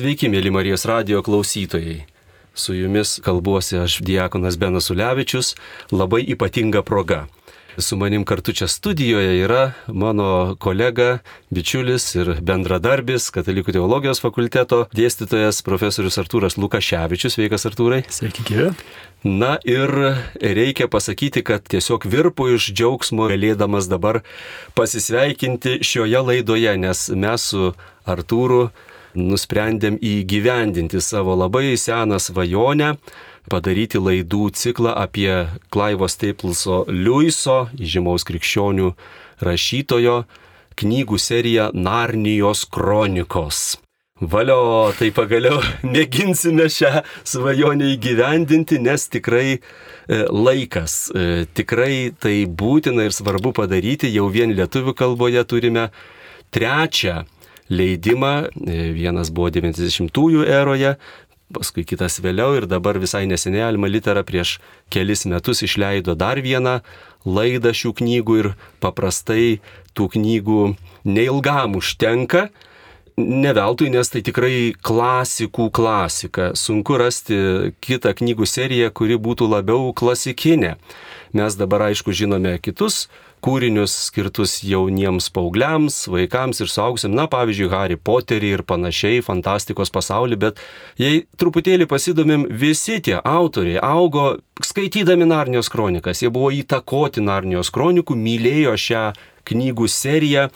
Sveiki, mėly Marijos radio klausytojai. Su jumis kalbuosi aš Diekonas Benas Ulevičius, labai ypatinga proga. Su manim kartu čia studijoje yra mano kolega, bičiulis ir bendradarbis Katalikų teologijos fakulteto dėstytojas profesorius Artūras Lukaševičius. Sveikas, Artūrai. Sveiki, gyvi. Na ir reikia pasakyti, kad tiesiog virpu iš džiaugsmo galėdamas dabar pasisveikinti šioje laidoje, nes mes su Artūru nusprendėm įgyvendinti savo labai seną svajonę padaryti laidų ciklą apie Klaivo Staplso Liuiso, žymaus krikščionių rašytojo, knygų seriją Narnijos kronikos. Valio, tai pagaliau mėginsime šią svajonę įgyvendinti, nes tikrai e, laikas, e, tikrai tai būtina ir svarbu padaryti, jau vien lietuvių kalboje turime trečią leidimą. E, vienas buvo 90-ųjų eroje, paskui kitas vėliau ir dabar visai neseniai Alma Litera prieš kelis metus išleido dar vieną laidą šių knygų ir paprastai tų knygų neilgam užtenka. Ne veltui, nes tai tikrai klasikų klasika. Sunku rasti kitą knygų seriją, kuri būtų labiau klasikinė. Mes dabar aišku žinome kitus kūrinius skirtus jauniems paaugliams, vaikams ir suaugusiam, na pavyzdžiui, Harry Potterį ir panašiai, fantastikos pasaulį, bet jei truputėlį pasidomim, visi tie autoriai augo skaitydami Narnijos kronikas, jie buvo įtakoti Narnijos kronikų, mylėjo šią knygų seriją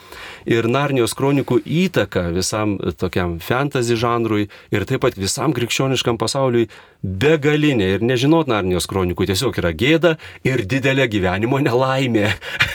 ir Narnijos kronikų įtaka visam tokiam fantasy žanrui ir taip pat visam krikščioniškam pasauliui begalinė ir nežinot Narnijos kronikų tiesiog yra gėda ir didelė gyvenimo nelaimė.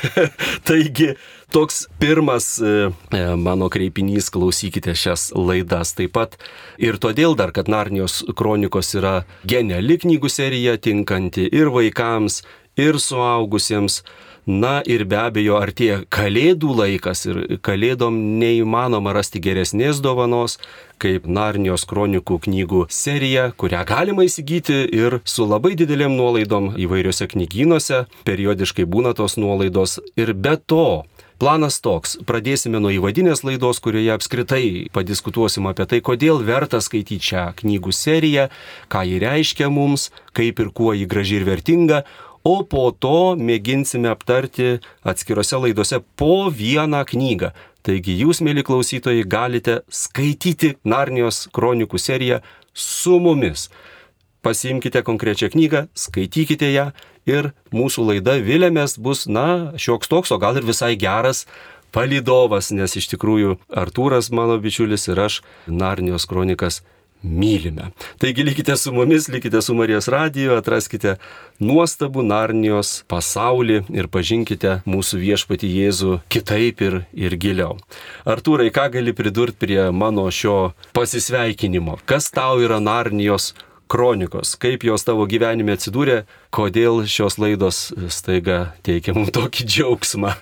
Taigi toks pirmas e, e, mano kreipinys, klausykite šias laidas taip pat. Ir todėl dar, kad Narnijos kronikos yra geniali knygų serija, tinkanti ir vaikams, ir suaugusiems. Na ir be abejo, artėja kalėdų laikas ir kalėdom neįmanoma rasti geresnės dovanos kaip Narnijos kronikų knygų serija, kurią galima įsigyti ir su labai didelėm nuolaidom įvairiose knygynuose, periodiškai būna tos nuolaidos ir be to Planas toks. Pradėsime nuo įvadinės laidos, kurioje apskritai padiskutuosim apie tai, kodėl verta skaityti šią knygų seriją, ką ji reiškia mums, kaip ir kuo ji graži ir vertinga, o po to mėginsime aptarti atskirose laidose po vieną knygą. Taigi jūs, mėly klausytojai, galite skaityti Narnijos kronikų seriją su mumis. Pasiimkite konkrečią knygą, skaitykite ją ir mūsų laida Vilėmės bus, na, šioks toks, o gal ir visai geras palydovas, nes iš tikrųjų Artūras mano bičiulis ir aš Narnijos kronikas mylime. Taigi likite su mumis, likite su Marijos radiju, atraskite nuostabų Narnijos pasaulį ir pažinkite mūsų viešpati Jėzų kitaip ir, ir giliau. Artūrai, ką gali pridurti prie mano šio pasisveikinimo? Kas tau yra Narnijos kronikos, kaip jos tavo gyvenime atsidūrė, kodėl šios laidos staiga teikia mums tokį džiaugsmą.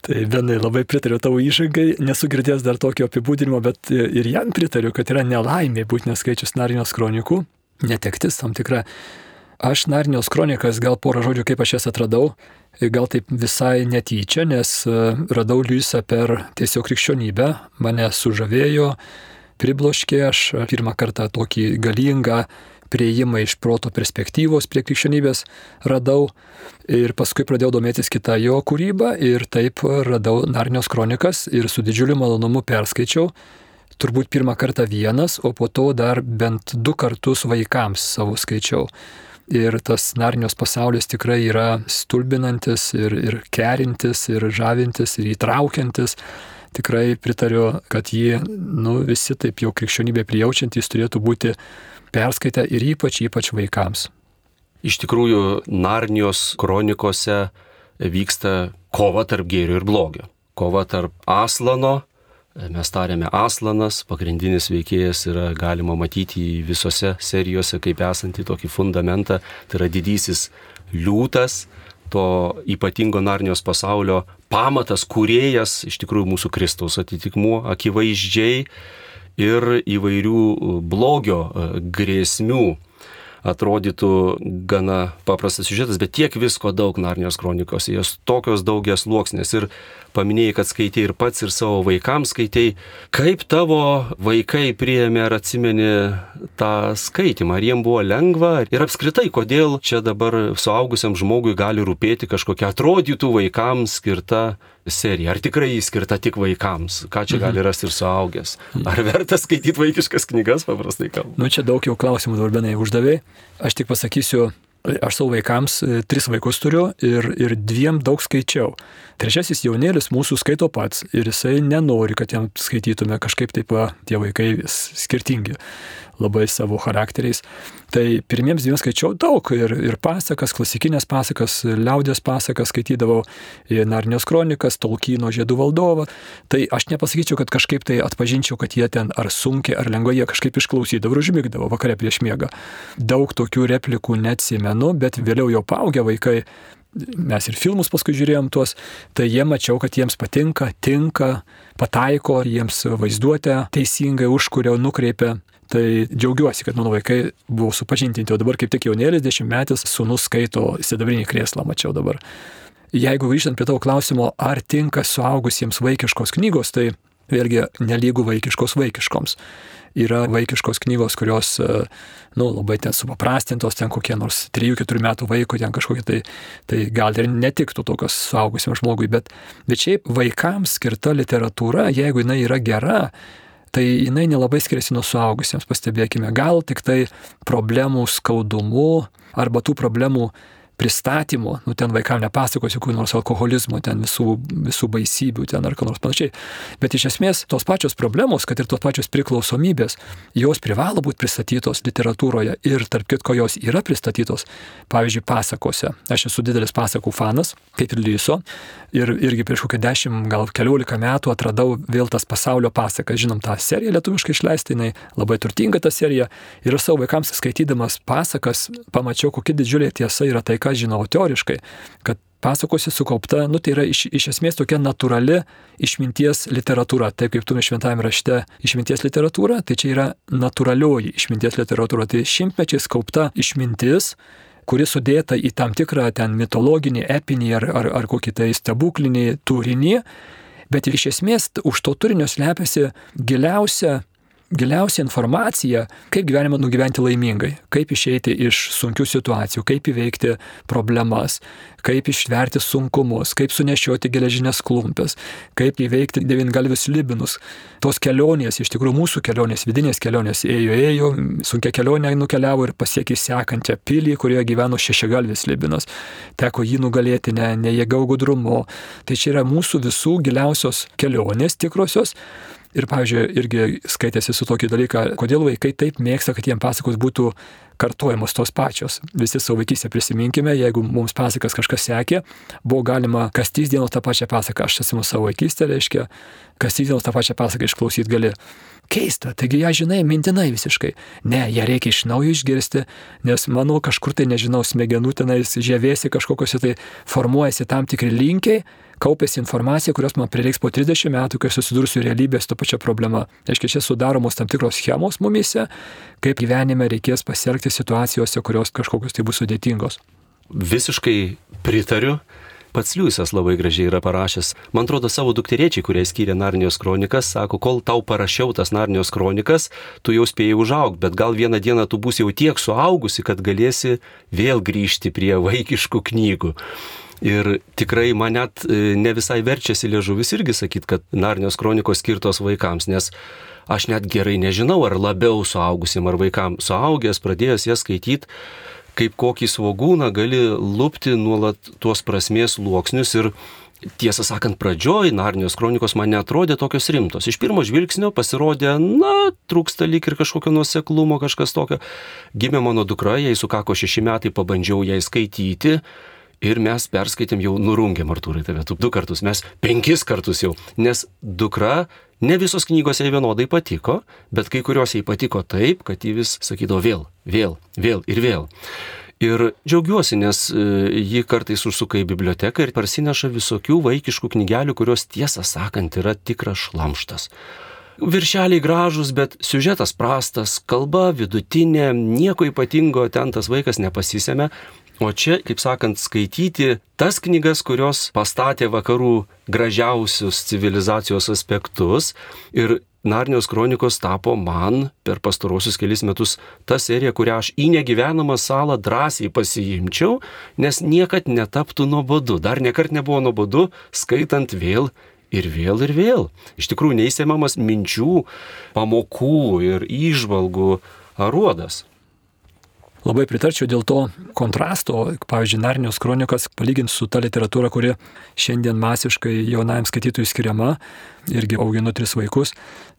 Tai vienai labai pritariu tavo įžangai, nesu girdėjęs dar tokio apibūdinimo, bet ir jam pritariu, kad yra nelaimė būti neskaičius Narinijos kronikų, netektis tam tikra. Aš Narinijos kronikas gal porą žodžių, kaip aš jas atradau, gal taip visai netyčia, nes e, radau Liujisą per tiesiog krikščionybę, mane sužavėjo, pribloškė, aš pirmą kartą tokį galingą prieimą iš proto perspektyvos prie krikščionybės radau ir paskui pradėjau domėtis kitą jo kūrybą ir taip radau Narnios kronikas ir su didžiuliu malonumu perskaičiau. Turbūt pirmą kartą vienas, o po to dar bent du kartus vaikams savo skaičiau. Ir tas Narnios pasaulis tikrai yra stulbinantis ir, ir kerintis, ir žavintis, ir įtraukiantis tikrai pritariu, kad jį, nu, visi taip jau krikščionybė prijaučiantys turėtų būti perskaitę ir ypač, ypač vaikams. Iš tikrųjų, Narnijos kronikose vyksta kova tarp gėrio ir blogio. Kova tarp Aslano, mes tarėme Aslanas, pagrindinis veikėjas yra galima matyti visose serijose kaip esantį tokį fundamentą, tai yra didysis liūtas, to ypatingo Narnijos pasaulio pamatas, kuriejas, iš tikrųjų mūsų Kristaus atitikmuo, akivaizdžiai ir įvairių blogio grėsmių atrodytų gana paprastas siužetas, bet tiek visko daug Narnijos kronikos, jos tokios daugias luoksnės ir paminėjai, kad skaitėjai ir pats, ir savo vaikams skaitėjai. Kaip tavo vaikai priėmė ar atsimeni tą skaitimą? Ar jiems buvo lengva? Ir apskritai, kodėl čia dabar suaugusiam žmogui gali rūpėti kažkokia atrodytų vaikams skirta serija? Ar tikrai jį skirta tik vaikams? Ką čia gali mhm. rasti ir suaugęs? Ar verta skaityti vaikiškas knygas, paprastai kalbant? Nu, čia daug jau klausimų dabar benai uždavė. Aš tik pasakysiu, Aš savo vaikams e, tris vaikus turiu ir, ir dviem daug skaičiau. Trečiasis jaunėlis mūsų skaito pats ir jisai nenori, kad jam skaitytume kažkaip taip, va, tie vaikai skirtingi labai savo charakteriais. Tai pirmiems dviems skaičiau daug ir, ir pasakas, klasikinės pasakas, liaudės pasakas skaitydavau, Narnijos kronikas, Tolkino žiedų valdovą. Tai aš nepasakyčiau, kad kažkaip tai atpažinčiau, kad jie ten ar sunkiai, ar lengvai jie kažkaip išklausydavo ir užmigdavo vakare prieš miegą. Daug tokių replikų neatsimenu, bet vėliau jau paaugę vaikai mes ir filmus paskui žiūrėjom tuos, tai jie mačiau, kad jiems patinka, tinka, pataiko, jiems vaizduotę teisingai užkuria, nukreipia. Tai džiaugiuosi, kad mano vaikai buvo supažintinti, o dabar kaip tik jaunėlis dešimtmetis sunus skaito sidabrinį krėslą, mačiau dabar. Jeigu grįžtant prie tavo klausimo, ar tinka suaugusiems vaikiškos knygos, tai vėlgi nelygų vaikiškos vaikiškoms. Yra vaikiškos knygos, kurios, e, nu, labai ten supaprastintos, ten kokie nors 3-4 metų vaiko, ten kažkokie tai, tai gal ir netiktų tokios suaugusiam žmogui, bet, bet šiaip vaikams skirta literatūra, jeigu jinai yra gera, tai jinai nelabai skiriasi nuo suaugusiems, pastebėkime, gal tik tai problemų skaudumu arba tų problemų pristatymo, nu ten vaikam nepasakosiu, kur nors alkoholizmo, ten visų, visų baisybių, ten ar ką nors panašiai. Bet iš esmės tos pačios problemos, kad ir tos pačios priklausomybės, jos privalo būti pristatytos literatūroje ir tarp kitko jos yra pristatytos, pavyzdžiui, pasakose. Aš esu didelis pasakų fanas, kaip ir Lyso, ir irgi prieš kokią dešimt, gal keliolika metų atradau vėl tas pasaulio pasakas. Žinom, tą seriją lietuviškai išleista, jinai labai turtinga ta serija. Ir savo vaikams skaitydamas pasakas pamačiau, kokia didžiulė tiesa yra tai, ką ką žinau teoriškai, kad pasakose sukaupta, nu tai yra iš, iš esmės tokia natūrali išminties literatūra. Taip kaip tu šventame rašte išminties literatūra, tai čia yra natūralioji išminties literatūra. Tai šimtmečiais kaupta išmintis, kuri sudėta į tam tikrą ten mitologinį, epinį ar, ar, ar kokį tai stebuklinį turinį. Bet iš esmės už to turinio slepiasi giliausia giliausia informacija, kaip gyvenimą nugyventi laimingai, kaip išeiti iš sunkių situacijų, kaip įveikti problemas, kaip ištverti sunkumus, kaip sunešioti geležinės klumpės, kaip įveikti devingalvius libinus. Tos kelionės, iš tikrųjų mūsų kelionės, vidinės kelionės, ėjo, ėjo, sunkia kelionė nukeliavo ir pasiekė sekančią pilį, kurioje gyveno šešiagalvis libinas. Teko jį nugalėti ne, ne jėgau gudrumu. Tai čia yra mūsų visų giliausios kelionės tikrosios. Ir, pavyzdžiui, irgi skaitėsi su tokį dalyką, kodėl vaikai taip mėgsta, kad jiems pasakos būtų kartuojamos tos pačios. Visi savo vaikystę prisiminkime, jeigu mums pasakas kažkas sekė, buvo galima kastys dienos tą pačią pasaką, aš esu savo vaikystę, reiškia, kastys dienos tą pačią pasaką išklausyti gali. Keista, taigi ją žinai mintinai visiškai. Ne, ją reikia iš naujo išgirsti, nes mano kažkur tai, nežinau, smegenų tenais žėvėsi kažkokiuose tai formuojasi tam tikri linkiai, kaupėsi informacija, kurios man prireiks po 30 metų, kai susidursiu realybės to pačia problema. Aiškiai, čia sudaromos tam tikros schemos mumise, kaip gyvenime reikės pasielgti situacijose, kurios kažkokios tai bus sudėtingos. Visiškai pritariu. Pats Liujisas labai gražiai yra parašęs. Man atrodo, savo dukteriečiai, kurie skyrė Narnijos kronikas, sako, kol tau parašiau tas Narnijos kronikas, tu jau spėjai užaugti, bet gal vieną dieną tu būsi jau tiek suaugusi, kad galėsi vėl grįžti prie vaikiškų knygų. Ir tikrai man net e, ne visai verčiasi liežuvis irgi sakyti, kad Narnijos kronikos skirtos vaikams, nes aš net gerai nežinau, ar labiau suaugusim ar vaikam. Suaugęs, pradėjęs jas skaityti, kaip kokį svogūną gali lūpti nuolat tuos prasmės luoksnius ir Tiesą sakant, pradžioj Narnijos kronikos man netrodė tokios rimtos. Iš pirmo žvilgsnio pasirodė, na, trūksta lyg ir kažkokio nuoseklumo, kažkas tokio. Gimė mano dukra, jai sukako šeši metai, pabandžiau ją skaityti Ir mes perskaitėm jau nurungėm Artūrai tave, tu du kartus, mes penkis kartus jau, nes dukra ne visos knygos jai vienodai patiko, bet kai kurios jai patiko taip, kad ji vis sakydavo vėl, vėl, vėl ir vėl. Ir džiaugiuosi, nes e, ji kartais užsuka į biblioteką ir parsineša visokių vaikiškų knygelių, kurios tiesą sakant yra tikras šlamštas viršeliai gražus, bet siužetas prastas, kalba vidutinė, nieko ypatingo ten tas vaikas nepasisėmė. O čia, kaip sakant, skaityti tas knygas, kurios pastatė vakarų gražiausius civilizacijos aspektus ir Narnijos kronikos tapo man per pastarosius kelius metus ta serija, kurią aš į negyvenamą salą drąsiai pasiimčiau, nes niekad netaptų nuobodu. Dar niekart nebuvo nuobodu, skaitant vėl ir vėl ir vėl. Iš tikrųjų neįsiemamas minčių, pamokų ir įžvalgų aruodas. Labai pritarčiau dėl to kontrasto, pavyzdžiui, Narnijos kronikas palyginti su ta literatūra, kuri šiandien masiškai jaunajam skaitytojui skiriama, irgi auginu tris vaikus,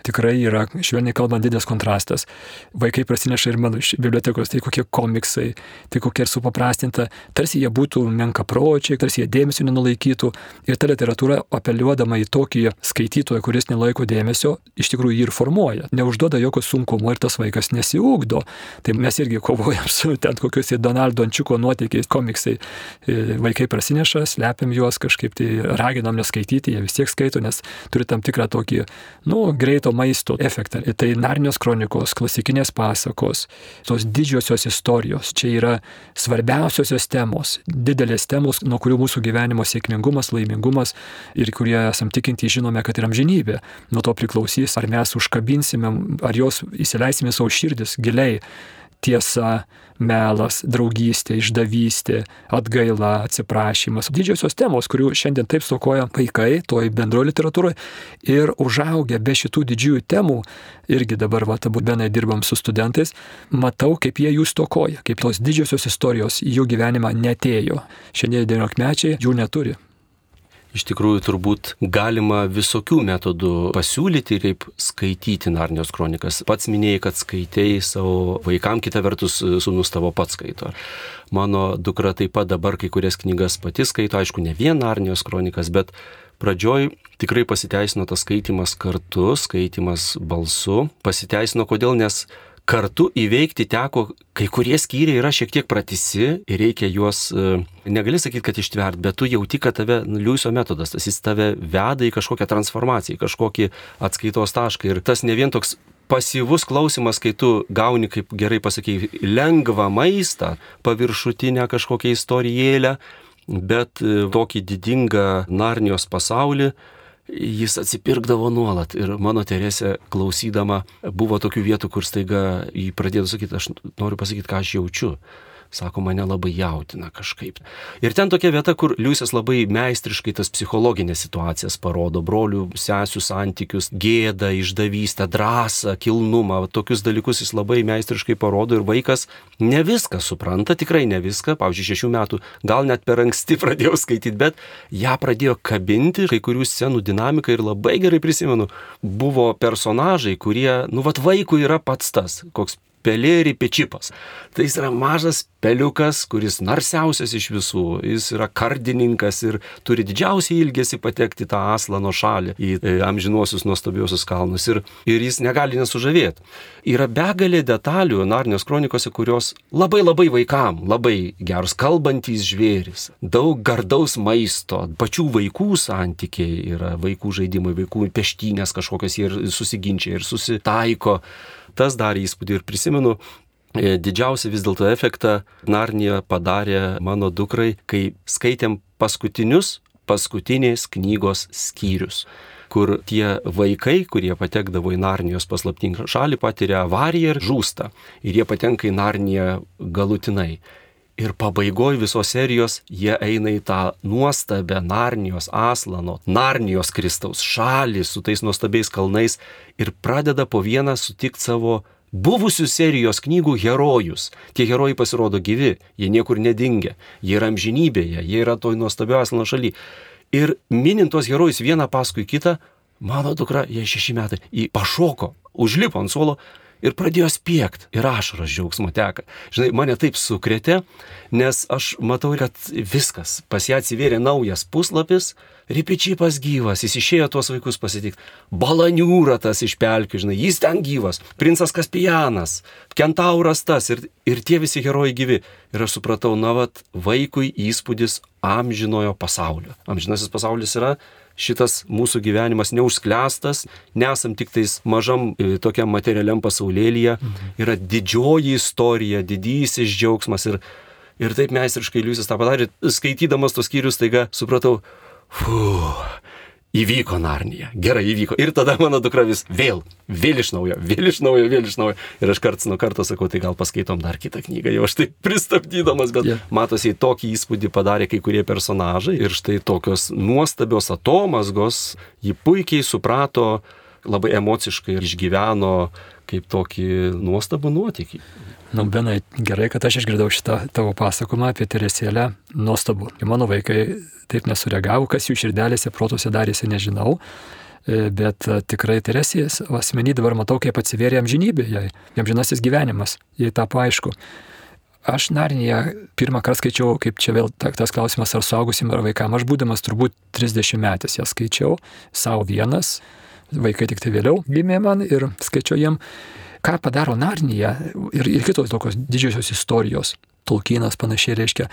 tikrai yra, švelniai kalbant, didelis kontrastas. Vaikai prasineša ir mano iš bibliotekos, tai kokie komiksai, tai kokia ir supaprastinta, tarsi jie būtų menkapročiai, tarsi jie dėmesio nenulaikytų. Ir ta literatūra, apeliuodama į tokį skaitytoją, kuris nelaiko dėmesio, iš tikrųjų jį ir formuoja. Neužduoda jokio sunkumo ir tas vaikas nesiūkdo. Tai mes irgi kovojam su ten kokiuose Donaldo Ančiuko nuotykiais komiksai. E, vaikai prasineša, slepiam juos kažkaip tai raginam neskaityti, jie vis tiek skaito, nes turi tam tikrą tokį, nu, greito maisto efektą. Tai Narnios kronikos, klasikinės pasakos, tos didžiosios istorijos, čia yra svarbiausiosios temos, didelės temos, nuo kurių mūsų gyvenimo sėkmingumas, laimingumas ir kurie esam tikinti, žinome, kad yra amžinybė. Nuo to priklausys, ar mes užkabinsime, ar jos įsileisime savo širdis giliai tiesa, melas, draugystė, išdavystė, atgaila, atsiprašymas. Didžiosios temos, kurių šiandien taip stokoja vaikai, toj bendroje literatūroje. Ir užaugę be šitų didžiųjų temų, irgi dabar, va, abu benai dirbam su studentais, matau, kaip jie jų stokoja, kaip tos didžiosios istorijos jų gyvenimą netėjo. Šiandien 19 mečiai jų neturi. Iš tikrųjų, turbūt galima visokių metodų pasiūlyti, kaip skaityti Narnijos kronikas. Pats minėjai, kad skaitėjai savo vaikam, kita vertus, sunus tavo pats skaito. Mano dukra taip pat dabar kai kurias knygas pati skaito, aišku, ne vien Narnijos kronikas, bet pradžioj tikrai pasiteisino tas skaitimas kartu, skaitimas balsu. Pasiteisino kodėl, nes kartu įveikti teko, kai kurie skyriai yra šiek tiek pratisi ir reikia juos, e, negali sakyti, kad ištvert, bet tu jauti, kad tave, nu, Liuiso metodas, tas jis tave veda į kažkokią transformaciją, į kažkokį atskaitos tašką. Ir tas ne vien toks pasyvus klausimas, kai tu gauni, kaip gerai pasakėjai, lengvą maistą, paviršutinę kažkokią istorijėlę, bet e, tokį didingą Narnijos pasaulį, jis atsipirkdavo nuolat. Ir mano Teresė klausydama buvo tokių vietų, kur staiga jį pradėjo sakyti, aš noriu pasakyti, ką aš jaučiu sako, mane labai jautina kažkaip. Ir ten tokia vieta, kur Liujisas labai meistriškai tas psichologinės situacijas parodo, brolių, sesių santykius, gėdą, išdavystę, drąsą, kilnumą, tokius dalykus jis labai meistriškai parodo ir vaikas ne viską supranta, tikrai ne viską, pavyzdžiui, šešių metų, gal net per anksti pradėjau skaityti, bet ją pradėjo kabinti, kai kurių scenų dinamika ir labai gerai prisimenu, buvo personažai, kurie, nu, vat vaikų yra pats tas, koks pelėri pečipas. Tai jis yra mažas peliukas, kuris narsiausias iš visų. Jis yra kardininkas ir turi didžiausią ilgesį patekti tą aslano šalį, į e, amžinuosius nuostabiosius kalnus. Ir, ir jis negali nesužavėti. Yra begalė detalių Narnijos kronikose, kurios labai labai vaikam, labai geros kalbantys žvėris, daug gardaus maisto, pačių vaikų santykiai yra vaikų žaidimai, vaikų peštynės kažkokios ir susiginčia ir susitaiko tas darė įspūdį ir prisimenu, e, didžiausią vis dėlto efektą Narnija padarė mano dukrai, kai skaitėm paskutinius, paskutinės knygos skyrius kur tie vaikai, kurie patekdavo į Narnijos paslaptingą šalį, patiria avariją ir žūsta. Ir jie patenka į Narniją galutinai. Ir pabaigoje visos serijos jie eina į tą nuostabę Narnijos aslano, Narnijos Kristaus šalį su tais nuostabiais kalnais ir pradeda po vieną sutikti savo buvusių serijos knygų herojus. Tie herojai pasirodo gyvi, jie niekur nedingia, jie yra amžinybėje, jie yra toj nuostabio aslano šaly. Ir minint tos herojus vieną paskui kitą, mano dukra, jie šeši metai, į pašoko, užlipo ant suolo ir pradėjo spiegti. Ir ašaros džiaugsmo teka. Žinai, mane taip sukrėtė, nes aš matau, kad viskas. Pas ją atsivėrė naujas puslapis, ripičipas gyvas, jis išėjo tuos vaikus pasitikti. Balaniūra tas iš pelkių, žinai, jis ten gyvas. Princas Kaspijanas, kentauras tas ir, ir tie visi herojai gyvi. Ir aš supratau, na, vad, vaikui įspūdis amžinojo pasaulio. Amžinasis pasaulis yra šitas mūsų gyvenimas neužsklęstas, nesam tik tais mažam e, tokiam materialiam pasaulėlyje, mhm. yra didžioji istorija, didysis džiaugsmas ir, ir taip meistriškai Liujisas tą padarė, skaitydamas tos skyrius, taiga supratau, fuh, Įvyko Narnija. Gerai, įvyko. Ir tada mano dukra vis vėl, vėl iš naujo, vėl iš naujo, vėl iš naujo. Ir aš karts nuo karto sakau, tai gal paskaitom dar kitą knygą, jau aš tai pristabdydamas, bet yeah. matosi, tokį įspūdį padarė kai kurie personažai. Ir štai tokios nuostabios atomasgos, ji puikiai suprato, labai emociškai išgyveno kaip tokį nuostabų nuotykį. Nu, Benai, gerai, kad aš išgirdau šitą tavo pasakojimą apie Teresėlę. Nuostabu. Mano vaikai taip nesureagavo, kas jų širdelėse, protose darėsi, nežinau. E, bet e, tikrai Teresės asmenį dabar matau, kaip atsiveria amžinybė jai, amžinasis gyvenimas, jai tapo aišku. Aš Narniją pirmą kartą skaičiau, kaip čia vėl tas klausimas, ar suaugusim ar vaikam. Aš būdamas turbūt 30 metės ją skaičiau, savo vienas, vaikai tik tai vėliau gimė man ir skaičiau jiem ką padaro Narnija ir, ir kitos tokios didžiosios istorijos. Tolkienas panašiai reiškia,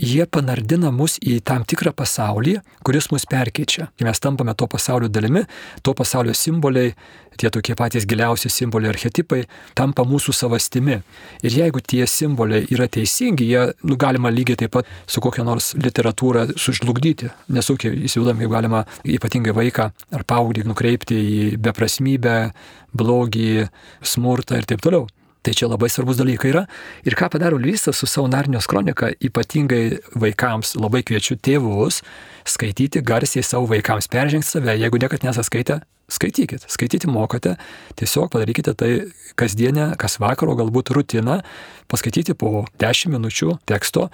jie panardina mus į tam tikrą pasaulį, kuris mus perkeičia. Kai mes tampame to pasaulio dalimi, to pasaulio simboliai, tie tokie patys giliausi simboliai, archetipai, tampa mūsų savastimi. Ir jeigu tie simboliai yra teisingi, jie nu, galima lygiai taip pat su kokia nors literatūra sužlugdyti. Nesūkiai įsivaizduom, kaip galima ypatingai vaiką ar paauglį nukreipti į beprasmybę, blogį, smurtą ir taip toliau. Tai čia labai svarbus dalykai yra. Ir ką padaro Lysas su savo Narnijos kronika, ypatingai vaikams, labai kviečiu tėvus skaityti garsiai savo vaikams, peržengti save, jeigu niekada nesaskaitę, skaitykite, skaityti mokate, tiesiog padarykite tai kasdienę, kas vakaro galbūt rutiną, paskaityti po 10 minučių teksto,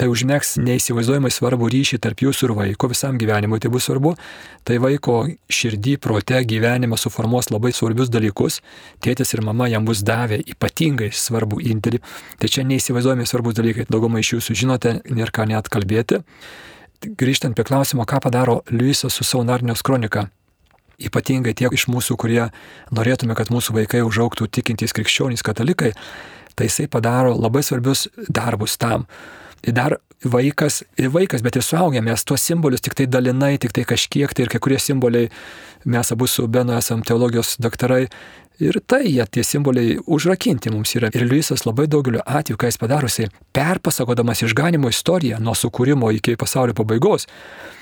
tai užmėgs neįsivaizduojamai svarbu ryšį tarp jūsų ir vaiko visam gyvenimui, tai bus svarbu, tai vaiko širdį, prote, gyvenime suformuos labai svarbius dalykus, tėtis ir mama jam bus davę ypatingai svarbų indėlį, tai čia neįsivaizduojamai svarbus dalykai, daugumai iš jūsų žinote, nėra ką net kalbėti. Grįžtant prie klausimo, ką padaro Liujisas su savo Narnijos kronika, ypatingai tie iš mūsų, kurie norėtume, kad mūsų vaikai užauktų tikintys krikščionys katalikai, tai jisai padaro labai svarbius darbus tam, dar vaikas, ir vaikas, bet ir suaugę, mes tuos simbolius tik tai dalinai, tik tai kažkiek, tai ir kai kurie simboliai, mes abu su Benu esam teologijos daktarai, ir tai jie tie simboliai užrakinti mums yra. Ir Liujisas labai daugeliu atveju, ką jis padarusi, perpasakodamas išganimo istoriją nuo sukūrimo iki pasaulio pabaigos,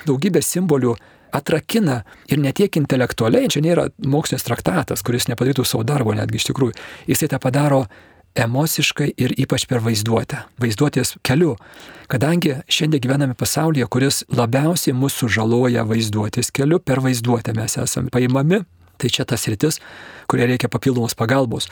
daugybę simbolių atrakina ir ne tiek intelektualiai, čia nėra mokslinis traktatas, kuris nepadarytų savo darbo netgi iš tikrųjų, jisai tą padaro emociškai ir ypač per vaizduotę, vaizduotės keliu. Kadangi šiandien gyvename pasaulyje, kuris labiausiai mūsų žaloja vaizduotės keliu, per vaizduotę mes esame paimami, tai čia tas rytis, kurie reikia papildomos pagalbos.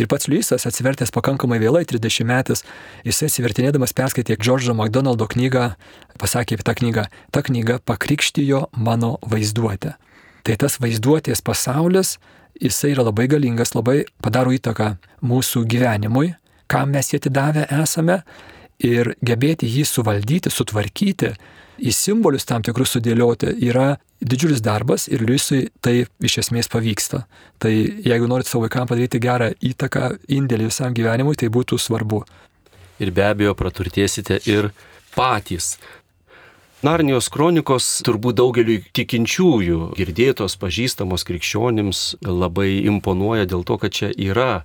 Ir pats Liusas atsivertęs pakankamai vėlai, 30 metais, jisai atsivertinėdamas perskaitė Džordžo McDonaldo knygą, pasakė apie tą knygą, ta knyga pakrikštijo mano vaizduotę. Tai tas vaizduotės pasaulis jisai yra labai galingas, labai padaro įtaką mūsų gyvenimui, kam mes jį atidavę esame ir gebėti jį suvaldyti, sutvarkyti, į simbolius tam tikrus sudėlioti yra didžiulis darbas ir Liusui tai iš esmės pavyksta. Tai jeigu norit savo vaikams padaryti gerą įtaką, indėlį visam gyvenimui, tai būtų svarbu. Ir be abejo praturtėsite ir patys. Narnijos kronikos turbūt daugeliu tikinčiųjų girdėtos, pažįstamos krikščionims labai imponuoja dėl to, kad čia yra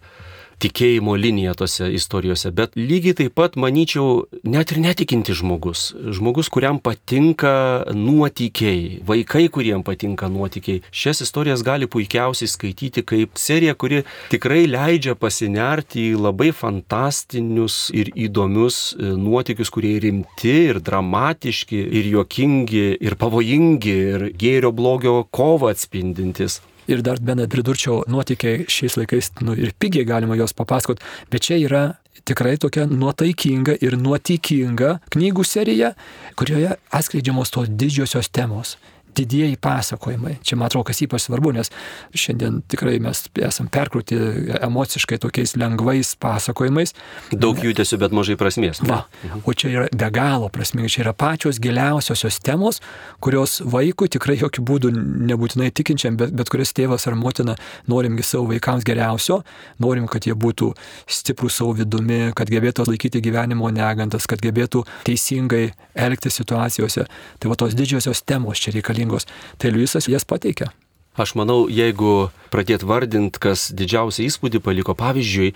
tikėjimo linija tose istorijose, bet lygiai taip pat, manyčiau, net ir netikinti žmogus, žmogus, kuriam patinka nuotykiai, vaikai, kuriem patinka nuotykiai, šias istorijas gali puikiausiai skaityti kaip serija, kuri tikrai leidžia pasinerti į labai fantastinius ir įdomius e, nuotykius, kurie rimti ir dramatiški, ir juokingi, ir pavojingi, ir gėrio blogio kovą atspindintis. Ir dar bent pridurčiau, nuotykiai šiais laikais, nu, ir pigiai galima juos papasakot, bet čia yra tikrai tokia nuotaikinga ir nuotikinga knygų serija, kurioje atskleidžiamos tos didžiosios temos didieji pasakojimai. Čia man atrodo, kas ypač svarbu, nes šiandien tikrai mes esam perkrūti emociškai tokiais lengvais pasakojimais. Daug judesių, bet mažai prasmės. Va. O čia yra be galo prasminga, čia yra pačios giliausiosios temos, kurios vaikui tikrai jokių būdų nebūtinai tikinčiam, bet, bet kuris tėvas ar motina norimgi savo vaikams geriausio, norim, kad jie būtų stiprus savo vidumi, kad gebėtų atlaikyti gyvenimo negantas, kad gebėtų teisingai elgtis situacijose. Tai va tos didžiosios temos čia reikalingos ypatingos, tai Liujisas jas pateikia. Aš manau, jeigu pradėt vardint, kas didžiausią įspūdį paliko, pavyzdžiui,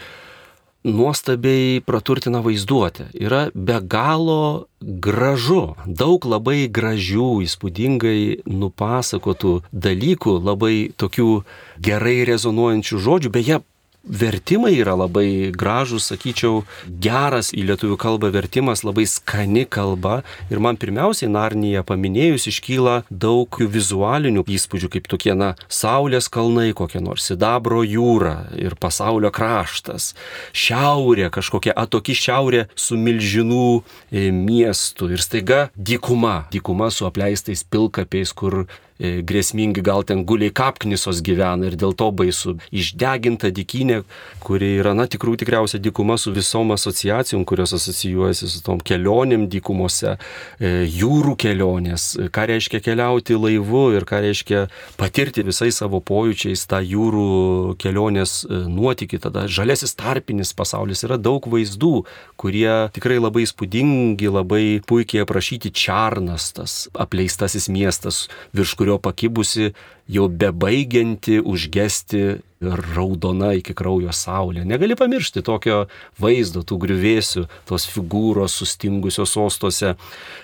nuostabiai praturtina vaizduotę. Yra be galo gražu, daug labai gražių, įspūdingai nupasakotų dalykų, labai tokių gerai rezonuojančių žodžių, beje, vertimai yra labai gražus, sakyčiau, geras į lietuvių kalbą vertimas, labai skani kalba. Ir man pirmiausiai Narnyje paminėjus iškyla daug vizualinių įspūdžių, kaip tokie, na, saulės kalnai, kokie nors sidabro jūra ir pasaulio kraštas, šiaurė, kažkokia atoki šiaurė su milžinų e, miestu ir staiga dykuma, dykuma su apleistais pilkapiais, kur grėsmingi, gal ten guliai kapknisos gyvena ir dėl to baisu. Išdeginta dikinė, kuri yra, na, tikrų tikriausia dykuma su visom asociacijom, kurios asocijuojasi su tom kelionėm dykumose, e, jūrų kelionės, ką reiškia keliauti laivu ir ką reiškia patirti visais savo pojūčiais tą jūrų kelionės e, nuotykį. Tada žalesis tarpinis pasaulis yra daug vaizdų, kurie tikrai labai įspūdingi, labai puikiai aprašyti Čarnas, tas apleistasis miestas, virš kurio kurio pakibusi jau bebaigianti užgesti raudona iki kraujo saulė. Negali pamiršti tokio vaizdo, tų griuvėsių, tos figūros sustingusios sostose.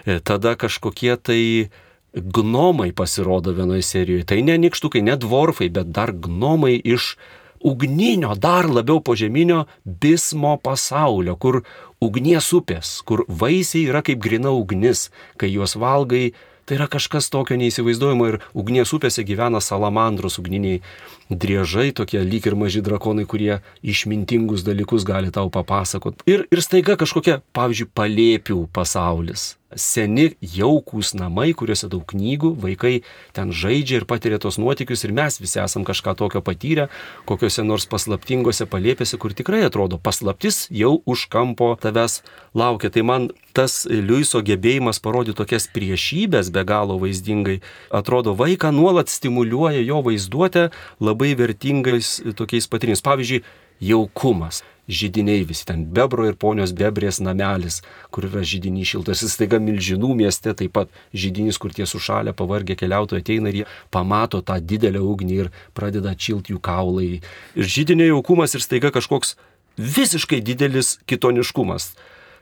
E, tada kažkokie tai gnomai pasirodo vienoje serijoje. Tai ne nikštukai, ne dvorfai, bet dar gnomai iš ugninio, dar labiau požeminio bismo pasaulio, kur ugnies upės, kur vaisiai yra kaip grina ugnis, kai juos valgai Tai yra kažkas tokio neįsivaizduojamo ir ugnies upėse gyvena salamandros ugniniai driežai, tokie lyg ir maži drakonai, kurie išmintingus dalykus gali tau papasakot. Ir, ir staiga kažkokia, pavyzdžiui, palėpių pasaulis seni jaukūs namai, kuriuose daug knygų, vaikai ten žaidžia ir patiria tos nuotikius ir mes visi esam kažką tokio patyrę, kokiuose nors paslaptingose palėpėse, kur tikrai atrodo paslaptis jau už kampo tavęs laukia. Tai man tas Liuiso gebėjimas parodyti tokias priešybės be galo vaizdingai, atrodo vaiką nuolat stimuliuoja jo vaizduotę labai vertingais tokiais patyrimais. Pavyzdžiui, jaukumas žydiniai visi ten bebro ir ponios bebrės namelis, kur yra žydinys šiltas. Ir staiga milžinų mieste taip pat žydinys, kur tie sušalę pavargę keliautojai ateina ir jie pamato tą didelę ugnį ir pradeda atšilti jų kaulai. Ir žydinio jaukumas ir staiga kažkoks visiškai didelis kitoniškumas.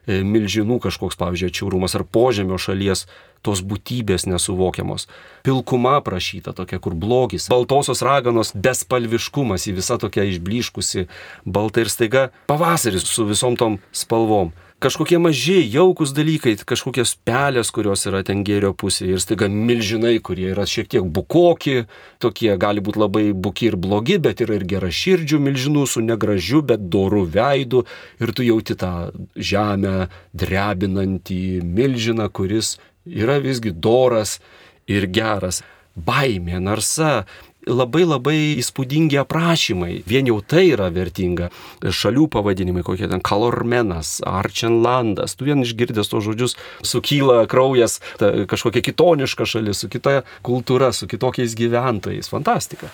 E, milžinų kažkoks, pavyzdžiui, atšiaurumas ar požemio šalies tos būtybės nesuvokiamos. Pilkuma prašyta tokia, kur blogis, baltosios raganos bespalviškumas į visą tokią išbliškusi baltą ir staiga pavasaris su visom tom spalvom kažkokie maži, jaukus dalykai, kažkokios pelės, kurios yra ten gėrio pusėje ir staiga milžinai, kurie yra šiek tiek bukoki, tokie gali būti labai buki ir blogi, bet yra ir gera širdžių milžinų su negražiu, bet doru veidu ir tu jauti tą žemę drebinantį milžiną, kuris yra visgi doras ir geras. Baimė, narsa, labai labai įspūdingi aprašymai. Vien jau tai yra vertinga. Šalių pavadinimai, kokie ten Kalormenas, Arčenlandas. Tu vien išgirdęs tos žodžius sukyla kraujas, ta, kažkokia kitoniška šalis, su kita kultūra, su kitokiais gyventojais. Fantastika.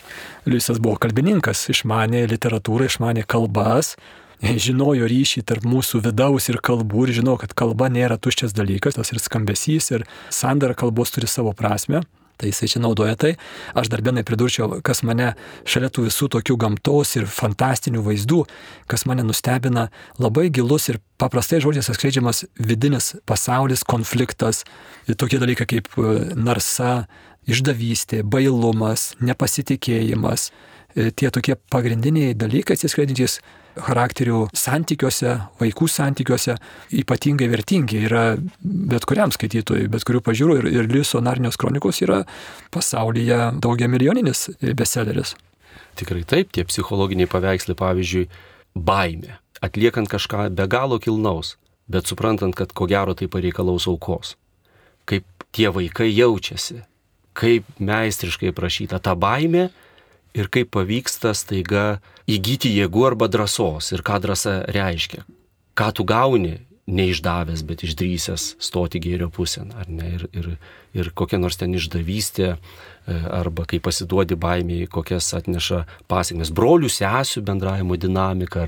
Liusas buvo kalbininkas, išmanė literatūrą, išmanė kalbas žinojo ryšį tarp mūsų vidaus ir kalbų ir žino, kad kalba nėra tuščias dalykas, tas ir skambesys, ir sandara kalbos turi savo prasme. Tai jisai čia naudoja tai. Aš dar vienai pridurčiau, kas mane šalia tų visų tokių gamtos ir fantastinių vaizdų, kas mane nustebina, labai gilus ir paprastai žodžiais atskleidžiamas vidinis pasaulis, konfliktas, tokie dalykai kaip e, narsa, išdavystė, bailumas, nepasitikėjimas, e, tie tokie pagrindiniai dalykai atsiskleidžiantys charakterių santykiuose, vaikų santykiuose ypatingai vertingi yra bet kuriam skaitytojui, bet kurių pažiūrų ir, ir Liuso Narnios kronikos yra pasaulyje daugia milijoninis bestselleris. Tikrai taip, tie psichologiniai paveikslai, pavyzdžiui, baimė, atliekant kažką be galo kilnaus, bet suprantant, kad ko gero tai pareikalaus aukos. Kaip tie vaikai jaučiasi, kaip meistriškai prašyta ta baimė ir kaip pavyksta staiga įgyti jėgų arba drąsos ir ką drąsa reiškia. Ką tu gauni neišdavęs, bet išdrysęs stoti gėrio pusėn, ar ne, ir, ir, ir kokia nors ten išdavystė, e, arba kai pasiduodi baimiai, kokias atneša pasiekmes. Brolių sesių bendravimo dinamika,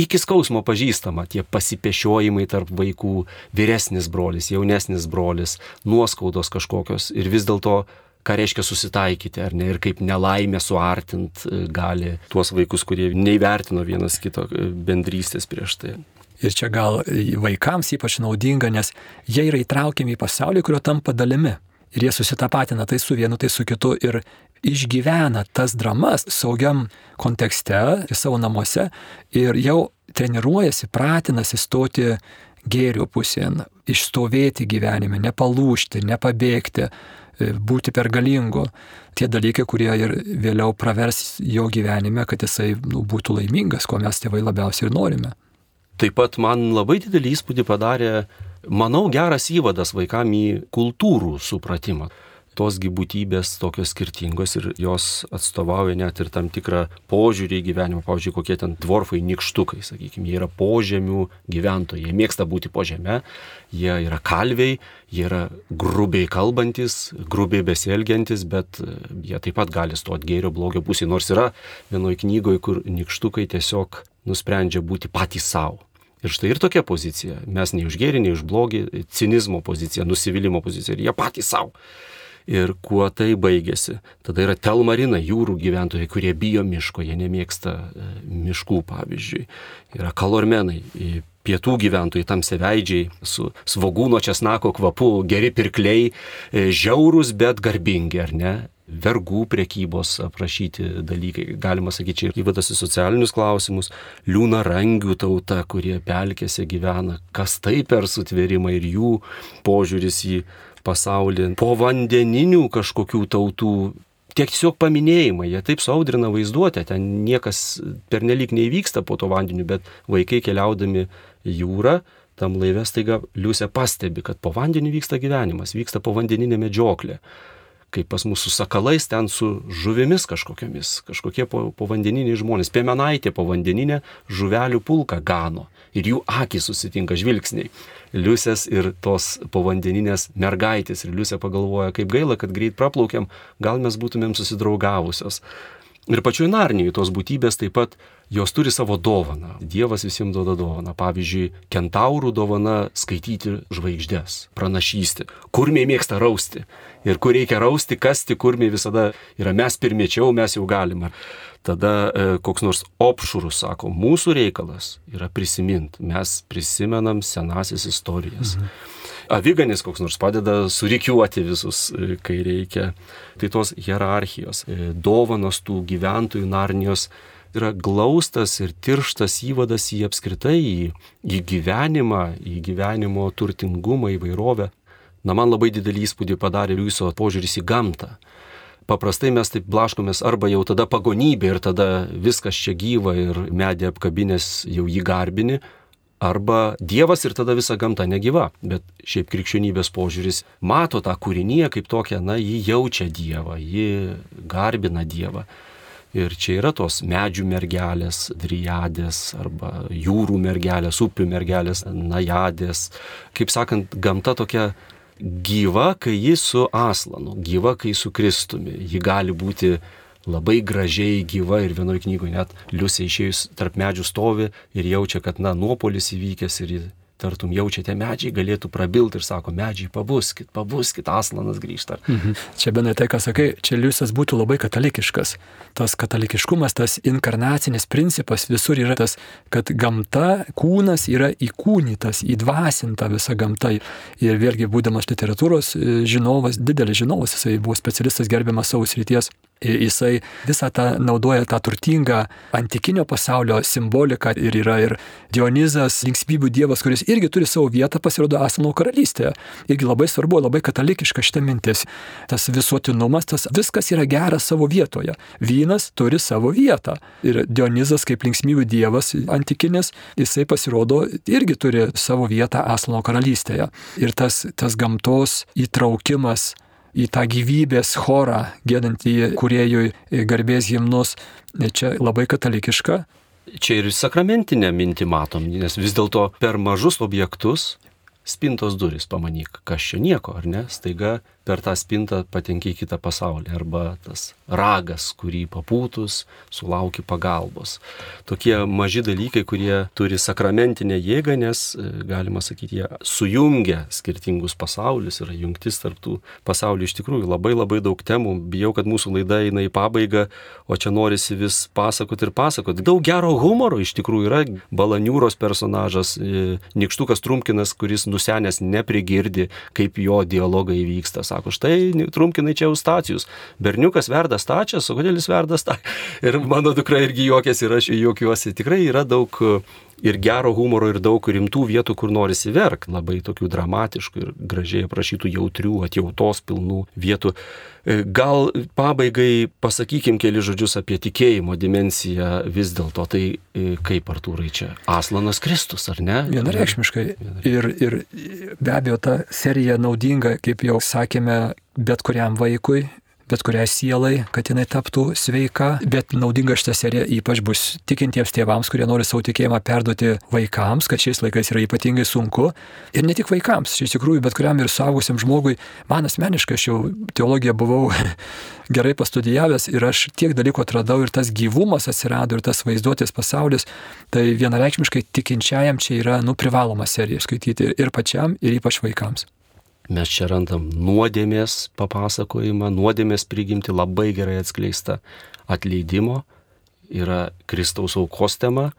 iki skausmo pažįstama tie pasipešiojimai tarp vaikų, vyresnis brolis, jaunesnis brolis, nuoskaudos kažkokios ir vis dėlto ką reiškia susitaikyti, ar ne, ir kaip nelaimė suartint e, gali tuos vaikus, kurie neįvertino vienas kito e, bendrystės prieš tai. Ir čia gal vaikams ypač naudinga, nes jie yra įtraukiami į pasaulį, kurio tampa dalimi. Ir jie susitapatina tai su vienu, tai su kitu ir išgyvena tas dramas saugiam kontekste, savo namuose ir jau treniruojasi, pratinasi stoti gėrio pusėn, išstovėti gyvenime, nepalūšti, nepabėgti, būti pergalingu. Tie dalykai, kurie ir vėliau pravers jo gyvenime, kad jisai nu, būtų laimingas, ko mes tėvai labiausiai ir norime. Taip pat man labai didelį įspūdį padarė, manau, geras įvadas vaikam į kultūrų supratimą tosgi būtybės tokios skirtingos ir jos atstovauja net ir tam tikrą požiūrį į gyvenimą. Pavyzdžiui, kokie ten dvorfai nikštukai, sakykime, jie yra požemių gyventojai, jie mėgsta būti po žemę, jie yra kalviai, jie yra grubiai kalbantis, grubiai besielgiantis, bet e, jie taip pat gali stoti gėrio blogio pusėje, nors yra vienoje knygoje, kur nikštukai tiesiog nusprendžia būti patys savo. Ir štai ir tokia pozicija. Mes nei už gėrį, nei už blogį, cinizmo pozicija, nusivylimų pozicija. Ir jie patys savo ir kuo tai baigėsi. Tada yra telmarina jūrų gyventojai, kurie bijo miško, jie nemėgsta e, miškų, pavyzdžiui. Yra kalormenai, pietų gyventojai, tamseveidžiai, su svogūno česnako kvapu, geri pirkliai, e, žiaurūs, bet garbingi, ar ne? vergų priekybos aprašyti dalykai, galima sakyti, ir įvadas į socialinius klausimus, liūna rangių tauta, kurie pelkėse gyvena, kas tai per sutvėrimą ir jų požiūris į pasaulį, po vandeninių kažkokių tautų. Tiesiog paminėjimai, jie taip saudrina vaizduotę, ten niekas pernelyg neįvyksta po to vandeniu, bet vaikai keliaudami jūrą, tam laivė staiga liusė pastebi, kad po vandeniu vyksta gyvenimas, vyksta po vandeninė medžioklė kaip pas mūsų sakalais, ten su žuvimis kažkokiamis, kažkokie povandeniniai žmonės. Piemenaitė povandeninė žuvelių pulką gano ir jų akis susitinka žvilgsniai. Liusės ir tos povandeninės mergaitės ir Liusė pagalvoja, kaip gaila, kad greit praplaukiam, gal mes būtumėm susidraugavusios. Ir pačioj Narnijai tos būtybės taip pat jos turi savo dovaną. Dievas visiems duoda dovaną. Pavyzdžiui, kentaurų dovana skaityti žvaigždės, pranašysti. Kurmiai mėgsta rausti. Ir kur reikia rausti, kasti, kurmiai visada yra mes pirmiečiau, mes jau galime. Tada e, koks nors opšurus sako, mūsų reikalas yra prisiminti. Mes prisimenam senasis istorijas. Mhm aviganis koks nors padeda surikiuoti visus, e, kai reikia. Tai tos hierarchijos, e, dovanos tų gyventojų Narnijos yra glaustas ir tirštas įvadas į apskritai, į, į gyvenimą, į gyvenimo turtingumą, įvairovę. Na, man labai didelį įspūdį padarė jūsų požiūris į gamtą. Paprastai mes taip blaškomės arba jau tada pagonybė ir tada viskas čia gyva ir medė apkabinės jau jį garbini, arba Dievas ir tada visa gamta negyva. Bet šiaip krikščionybės požiūris mato tą kūrinyje kaip tokią, na, jį jaučia Dievą, jį garbina Dievą. Ir čia yra tos medžių mergelės, driadės arba jūrų mergelės, upių mergelės, najadės. Kaip sakant, gamta tokia gyva, kai ji su aslanu, gyva, kai su Kristumi. Ji gali būti labai gražiai gyva ir vienoje knygoje net liusė išėjus tarp medžių stovi ir jaučia, kad, na, nuopolis įvykęs ir tartum jaučiate medžiai, galėtų prabilti ir sako, medžiai, pabuskit, pabuskit, aslanas grįžta. Mhm. Čia benai tai, ką sakai, čia liusas būtų labai katalikiškas. Tas katalikiškumas, tas inkarnacinis principas visur yra tas, kad gamta, kūnas yra įkūnytas, įdvasinta visa gamta. Ir vėlgi, būdamas literatūros e, žinovas, didelis žinovas, jisai buvo specialistas gerbiamas savo srities Jisai visą tą naudoja tą turtingą antikinio pasaulio simboliką ir yra ir Dionizas, linksmybių dievas, kuris irgi turi savo vietą, pasirodo Asano karalystėje. Irgi labai svarbu, labai katalikiška šitą mintis. Tas visuotinumas, tas viskas yra geras savo vietoje. Vynas turi savo vietą. Ir Dionizas kaip linksmybių dievas antikinis, jisai pasirodo irgi turi savo vietą Asano karalystėje. Ir tas, tas gamtos įtraukimas į tą gyvybės chorą, gėdantį kuriejui garbės himnus, čia labai katalikiška. Čia ir sakramentinę mintį matom, nes vis dėlto per mažus objektus spintos duris, pamanyk, kas čia nieko, ar ne, staiga per tą spintą patenki į kitą pasaulį. Arba tas ragas, kurį papūtus sulauki pagalbos. Tokie maži dalykai, kurie turi sakramentinę jėgą, nes, e, galima sakyti, jie sujungia skirtingus pasaulius, yra jungtis tarptų pasaulių. Iš tikrųjų, labai labai daug temų. Bijau, kad mūsų laida eina į pabaigą, o čia norisi vis pasakoti ir pasakoti. Daug gero humoro iš tikrųjų yra. Balaniūros personažas, e, Nikštukas Trumkinas, kuris nusenęs neprigirdi, kaip jo dialogai vyksta. Sako, štai Trumkinai čia Eustacijus. Berniukas verda stačias, o kodėl jis verda stačias? Ir mano dukra irgi juokėsi ir aš juokiuosi. Tikrai yra daug ir gero humoro, ir daug rimtų vietų, kur norisi verkti, labai tokių dramatiškų ir gražiai aprašytų jautrių, atjautos pilnų vietų. E, gal pabaigai pasakykim keli žodžius apie tikėjimo dimenciją vis dėlto. Tai e, kaip Artūrai čia? Aslanas Kristus, ar ne? Vienareikšmiškai. Ir, ir be abejo, ta serija naudinga, kaip jau sakėme, bet kuriam vaikui, bet kuriai sielai, kad jinai taptų sveika, bet naudinga šitą seriją ypač bus tikintiems tėvams, kurie nori savo tikėjimą perduoti vaikams, kad šiais laikais yra ypatingai sunku. Ir ne tik vaikams, iš tikrųjų, bet kuriam ir suaugusiam žmogui. Man asmeniškai aš jau teologiją buvau gerai pastudijavęs ir aš tiek dalykų atradau ir tas gyvumas atsirado ir tas vaizduotės pasaulis, tai vienareikšmiškai tikinčiajam čia yra nu privaloma serija skaityti ir pačiam, ir ypač vaikams. Mes čia randam nuodėmės papasakojimą, nuodėmės prigimti labai gerai atskleista atleidimo, yra Kristaus aukos tema,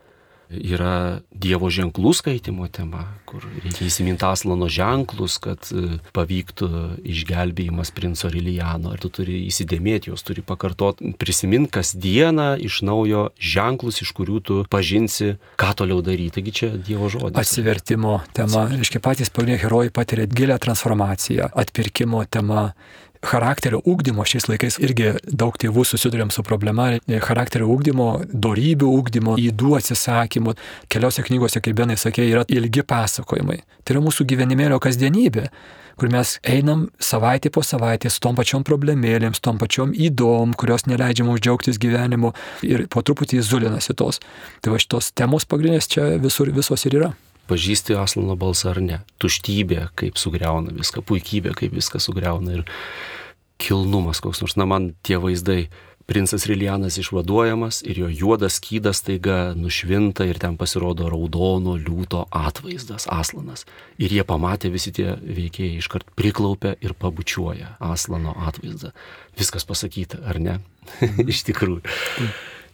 yra Dievo ženklų skaitimo tema, kur reikia įsiminti aslano ženklus, kad e, pavyktų išgelbėjimas princo Rilijano. Ir tu turi įsidėmėti, jos turi pakartoti, prisimint kasdieną iš naujo ženklus, iš kurių tu pažinsi, ką toliau daryti. Taigi čia Dievo žodis. Atsivertimo tema. Reiškia, patys pagrindiniai herojai patiria gilę transformaciją. Atpirkimo tema charakterio ūkdymo šiais laikais irgi daug tėvų susidurėm su problema charakterio ūkdymo, darybių ūkdymo, įdų atsisakymų. Keliose knygose, kaip Benai sakė, yra ilgi pasakojimai. Tai yra mūsų gyvenimėlio kasdienybė kur mes einam savaitę po savaitės tom pačiom problemėlėm, su tom pačiom įdom, kurios neleidžia mums džiaugtis gyvenimu ir po truputį zulinasi tos. Tai va šitos temos pagrindinės čia visur visos ir yra pažįsti Aslano balsą ar ne. Tuštybė, kaip sugriauna viską, puikybė, kaip viską sugriauna. Ir kilnumas koks nors. Na, man tie vaizdai. Princas Rilianas išvaduojamas ir jo juodas skydas taiga nušvinta ir ten pasirodo raudono liūto atvaizdas, aslanas. Ir jie pamatė visi tie veikėjai iškart priklaupia ir pabučiuoja aslano atvaizdą. Viskas pasakyta, ar ne? Iš tikrųjų.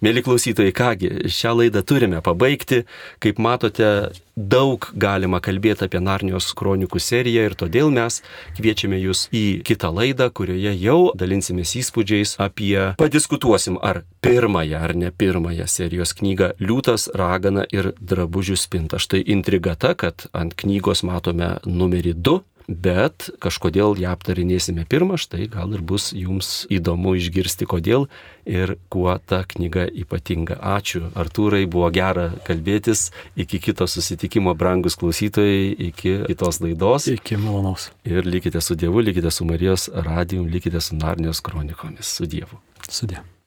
Mėly klausytojai, kągi, šią laidą turime pabaigti. Kaip matote, daug galima kalbėti apie Narnijos kronikų seriją ir todėl mes kviečiame jūs į kitą laidą, kurioje jau dalinsimės įspūdžiais apie, padiskutuosim ar pirmąją ar ne pirmąją serijos knygą Liūtas, Ragana ir Drabužių spinta. Štai intriga ta, kad ant knygos matome numerį 2 bet kažkodėl ją aptarinėsime pirmą, štai gal ir bus jums įdomu išgirsti, kodėl ir kuo ta knyga ypatinga. Ačiū, Artūrai, buvo gera kalbėtis. Iki kito susitikimo, brangus klausytojai, iki kitos laidos. Iki malonaus. Ir likite su Dievu, likite su Marijos radijum, likite su Narnijos kronikomis. Su Dievu. Su Dievu.